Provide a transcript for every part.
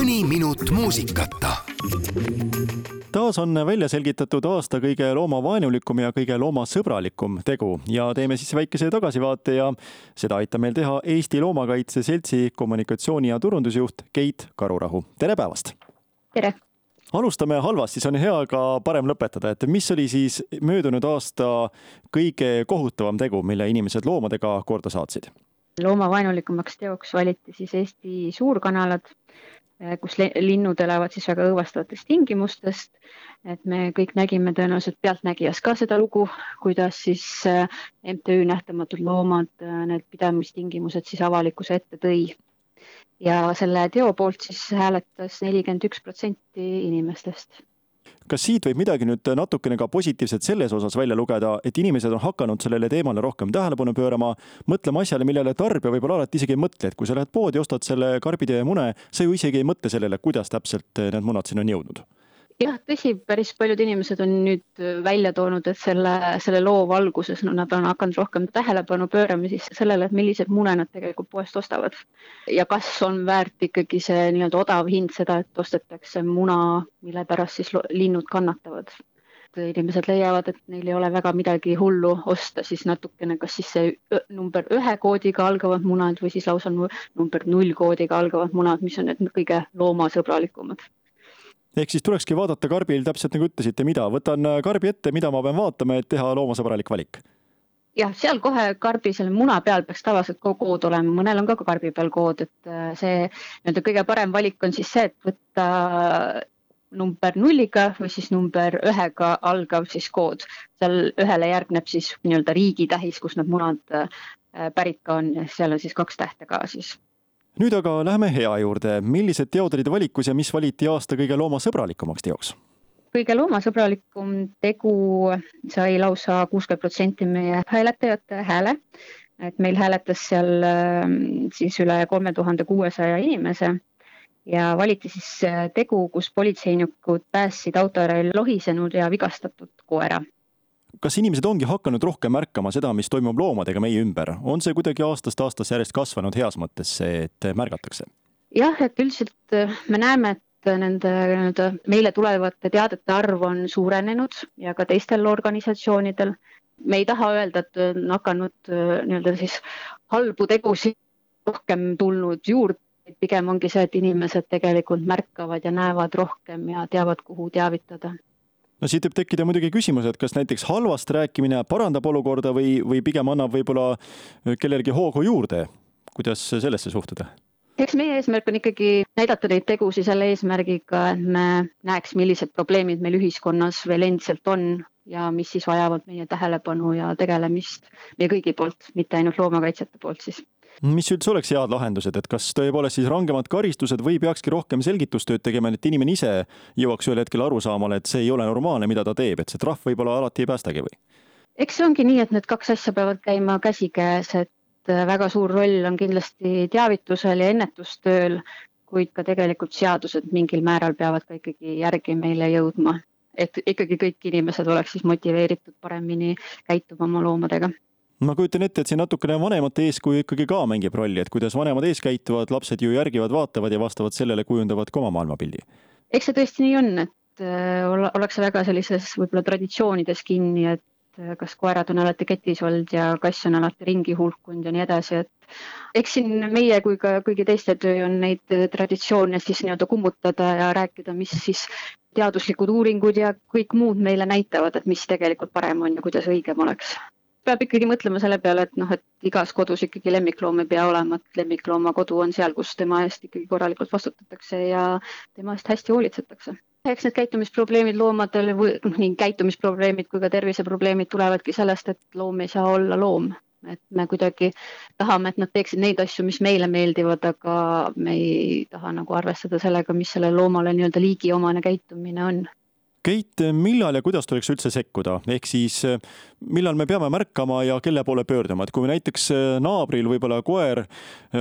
mõni minut muusikata. taas on välja selgitatud aasta kõige loomavaenulikum ja kõige loomasõbralikum tegu ja teeme siis väikese tagasivaate ja seda aitab meil teha Eesti Loomakaitse Seltsi kommunikatsiooni ja turundusjuht Keit Karurahu. tere päevast! tere! alustame halvast, siis on hea ka parem lõpetada, et mis oli siis möödunud aasta kõige kohutavam tegu, mille inimesed loomadega korda saatsid? loomavaenulikumaks teoks valiti siis Eesti suurkanalad, kus linnud elavad siis väga õõvastavates tingimustest. et me kõik nägime tõenäoliselt Pealtnägijas ka seda lugu, kuidas siis eh, MTÜ Nähtamatud Loomad eh, need pidamistingimused siis avalikkuse ette tõi. ja selle teo poolt siis hääletas nelikümmend üks protsenti inimestest kas siit võib midagi nüüd natukene ka positiivset selles osas välja lugeda, et inimesed on hakanud sellele teemale rohkem tähelepanu pöörama, mõtlema asjale, millele tarbija võib-olla alati isegi ei mõtle, et kui sa lähed poodi, ostad selle karbitäie mune, sa ju isegi ei mõtle sellele, kuidas täpselt need munad sinna on jõudnud jah, tõsi, päris paljud inimesed on nüüd välja toonud, et selle, selle loo valguses no, nad on hakanud rohkem tähelepanu pöörama siis sellele, et milliseid mune nad tegelikult poest ostavad. ja kas on väärt ikkagi see nii-öelda odav hind seda, et ostetakse muna, mille pärast siis linnud kannatavad inimesed leiavad, et neil ei ole väga midagi hullu osta, siis natukene, kas siis see number ühe koodiga algavad munad või siis lausa number null koodiga algavad munad, mis on need kõige loomasõbralikumad ehk siis tulekski vaadata karbil täpselt nagu ütlesite, mida, võtan äh, karbi ette, mida ma pean vaatama, et teha loomasõbralik valik. Jah, seal kohe karbi selle muna peal peaks tavaliselt kood olema, mõnel on ka karbi peal kood, et äh, see nii-öelda kõige parem valik on siis see, et võtta number nulliga või siis number ühega algav siis kood. seal ühele järgneb siis nii-öelda riigitähis, kus need munad äh, pärit ka on. Seal on siis kaks tähte ka siis nüüd aga läheme hea juurde. millised teod olid valikus ja mis valiti aasta kõige loomasõbralikumaks teoks? kõige loomasõbralikum tegu sai lausa kuuskümmend protsenti meie hääletajate hääle. et meil hääletas seal ähm, siis üle kolme tuhande kuuesaja inimese ja valiti siis äh, tegu, kus politseinikud päästsid auto ära lohisenud ja vigastatud koera kas inimesed ongi hakanud rohkem märkama seda, mis toimub loomadega meie ümber, on see kuidagi aastast aastasse järjest kasvanud heas mõttes, et märgatakse? jah, et üldiselt äh, me näeme, et nende nii-öelda meile tulevate teadete arv on suurenenud ja ka teistel organisatsioonidel. me ei taha öelda, et on hakanud äh, nii-öelda siis halbu tegusid rohkem tulnud juurde, pigem ongi see, et inimesed tegelikult märkavad ja näevad rohkem ja teavad, kuhu teavitada no siit võib tekkida muidugi küsimus, et kas näiteks halvast rääkimine parandab olukorda või, või pigem annab võib-olla kellelegi hoogu juurde. kuidas sellesse suhtuda? eks meie eesmärk on ikkagi näidata neid tegusid selle eesmärgiga, et me näeks, millised probleemid meil ühiskonnas veel endiselt on ja mis siis vajavad meie tähelepanu ja tegelemist meie kõigi poolt, mitte ainult loomakaitsjate poolt siis mis üldse oleks head lahendused, et kas tõepoolest siis rangemad karistused või peakski rohkem selgitustööd tegema, et inimene ise jõuaks ühel hetkel arusaamale, et see ei ole normaalne, mida ta teeb, et see trahv võib-olla alati ei päästagi või? eks see ongi nii, et need kaks asja peavad käima käsikäes, et äh, väga suur roll on kindlasti teavitusel ja ennetustööl, kuid ka tegelikult seadused mingil määral peavad ka ikkagi järgi meile jõudma, et ikkagi kõik inimesed oleks siis motiveeritud paremini käituma oma loomadega ma kujutan ette, et siin natukene vanemate eeskuju ikkagi ka mängib rolli, et kuidas vanemad ees käituvad, lapsed ju järgivad, vaatavad ja vastavalt sellele kujundavad ka oma maailmapildi. eks see tõesti nii on, et äh, ollakse väga sellises võib-olla traditsioonides kinni, et äh, kas koerad on alati ketis olnud ja kass on alati ringi hulkunud ja nii edasi, et eks siin meie kui ka kõigi teiste töö on neid äh, traditsioone siis nii-öelda kummutada ja rääkida, mis siis teaduslikud uuringud ja kõik muud meile näitavad, et mis tegelikult parem on ja kuidas õigem oleks peab ikkagi mõtlema selle peale, et noh, et igas kodus ikkagi lemmikloom ei pea olema, et lemmiklooma kodu on seal, kus tema eest ikkagi korralikult vastutatakse ja tema eest hästi hoolitsetakse. eks need käitumisprobleemid loomadel või noh, nii käitumisprobleemid kui ka terviseprobleemid tulevadki sellest, et loom ei saa olla loom. et me kuidagi tahame, et nad teeksid neid asju, mis meile meeldivad, aga me ei taha nagu arvestada sellega, mis sellele loomale nii-öelda liigiomane käitumine on Keit, millal ja kuidas tuleks üldse sekkuda, ehk siis millal me peame märkama ja kelle poole pöörduma, et kui näiteks naabril võib-olla koer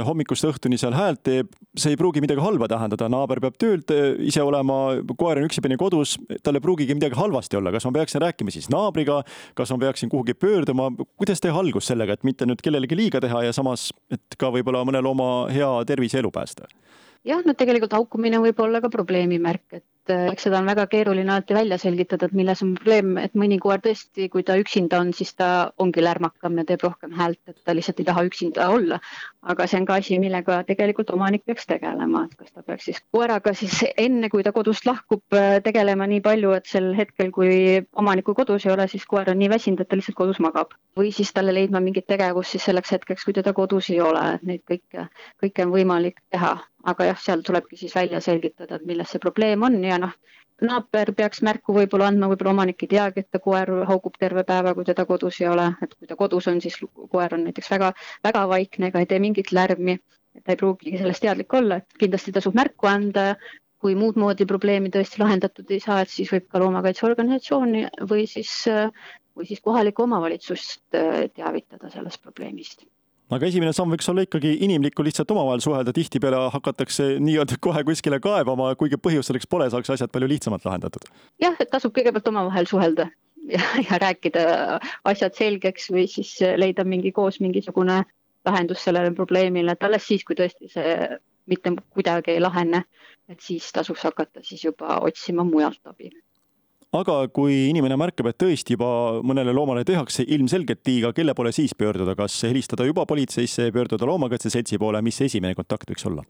hommikust õhtuni seal häält teeb, see ei pruugi midagi halba tähendada, naaber peab töölt ise olema, koer on üksipäini kodus, tal ei pruugigi midagi halvasti olla, kas ma peaksin rääkima siis naabriga, kas ma peaksin kuhugi pöörduma, kuidas teha algust sellega, et mitte nüüd kellelegi liiga teha ja samas, et ka võib-olla mõne looma hea tervis ja elu päästa? jah, no tegelikult haukumine võib olla ka probleemi märk, et et eks seda on väga keeruline alati välja selgitada, et milles on probleem, et mõni koer tõesti, kui ta üksinda on, siis ta ongi lärmakam ja teeb rohkem häält, et ta lihtsalt ei taha üksinda olla. aga see on ka asi, millega tegelikult omanik peaks tegelema, et kas ta peaks siis koeraga siis enne, kui ta kodust lahkub, tegelema nii palju, et sel hetkel, kui omanikku kodus ei ole, siis koer on nii väsinud, et ta lihtsalt kodus magab. või siis talle leidma mingit tegevust siis selleks hetkeks, kui teda kodus ei ole, et neid kõike, kõike on võimalik teha aga jah, seal tulebki siis välja selgitada, et milles see probleem on ja noh, naaber peaks märku võib-olla andma, võib-olla omanik ei teagi, et ta koer haugub terve päeva, kui teda kodus ei ole, et kui ta kodus on, siis koer on näiteks väga, väga vaikne ega ei tee mingit lärmi. ta ei pruugigi sellest teadlik olla, et kindlasti tasub märku anda. kui muud moodi probleemi tõesti lahendatud ei saa, et siis võib ka loomakaitseorganisatsiooni või siis, või siis kohalikku omavalitsust teavitada sellest probleemist aga esimene samm võiks olla ikkagi inimlikku lihtsalt omavahel suhelda, tihtipeale hakatakse nii-öelda kohe kuskile kaebama, kuigi põhjust selleks pole, saaks asjad palju lihtsamalt lahendatud. jah, et tasub kõigepealt omavahel suhelda ja, ja rääkida asjad selgeks või siis leida mingi koos mingisugune lahendus sellele probleemile, et alles siis, kui tõesti see mitte kuidagi ei lahene, et siis tasuks hakata siis juba otsima mujalt abi aga kui inimene märkab, et tõesti juba mõnele loomale tehakse ilmselgelt liiga, kelle poole siis pöörduda, kas helistada juba politseisse, pöörduda loomakaitse seltsi poole, mis see esimene kontakt võiks olla?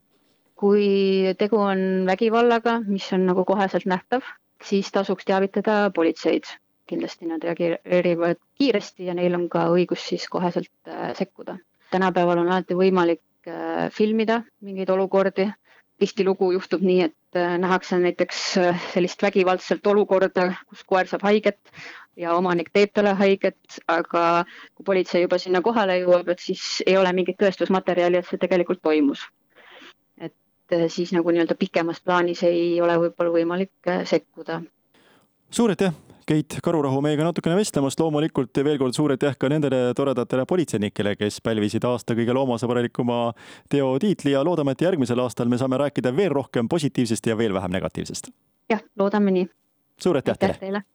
kui tegu on vägivallaga, mis on nagu koheselt nähtav, siis tasuks teavitada politseid. kindlasti nad reageerivad kiiresti ja neil on ka õigus siis koheselt äh, sekkuda. tänapäeval on alati võimalik äh, filmida mingeid olukordi tihtilugu juhtub nii, et äh, nähakse näiteks äh, sellist vägivaldselt olukorda, kus koer saab haiget ja omanik teeb talle haiget, aga kui politsei juba sinna kohale jõuab, et siis ei ole mingit tõestusmaterjali, et see tegelikult toimus. et äh, siis nagu nii-öelda pikemas plaanis ei ole võib-olla võimalik sekkuda. suur aitäh Keit Karurahu meiega natukene vestlemast. loomulikult veel kord suur aitäh ka nendele toredatele politseinikele, kes pälvisid aasta kõige loomasõbralikuma teo tiitli ja loodame, et järgmisel aastal me saame rääkida veel rohkem positiivsest ja veel vähem negatiivsest. jah, loodame nii. suur aitäh, teile.!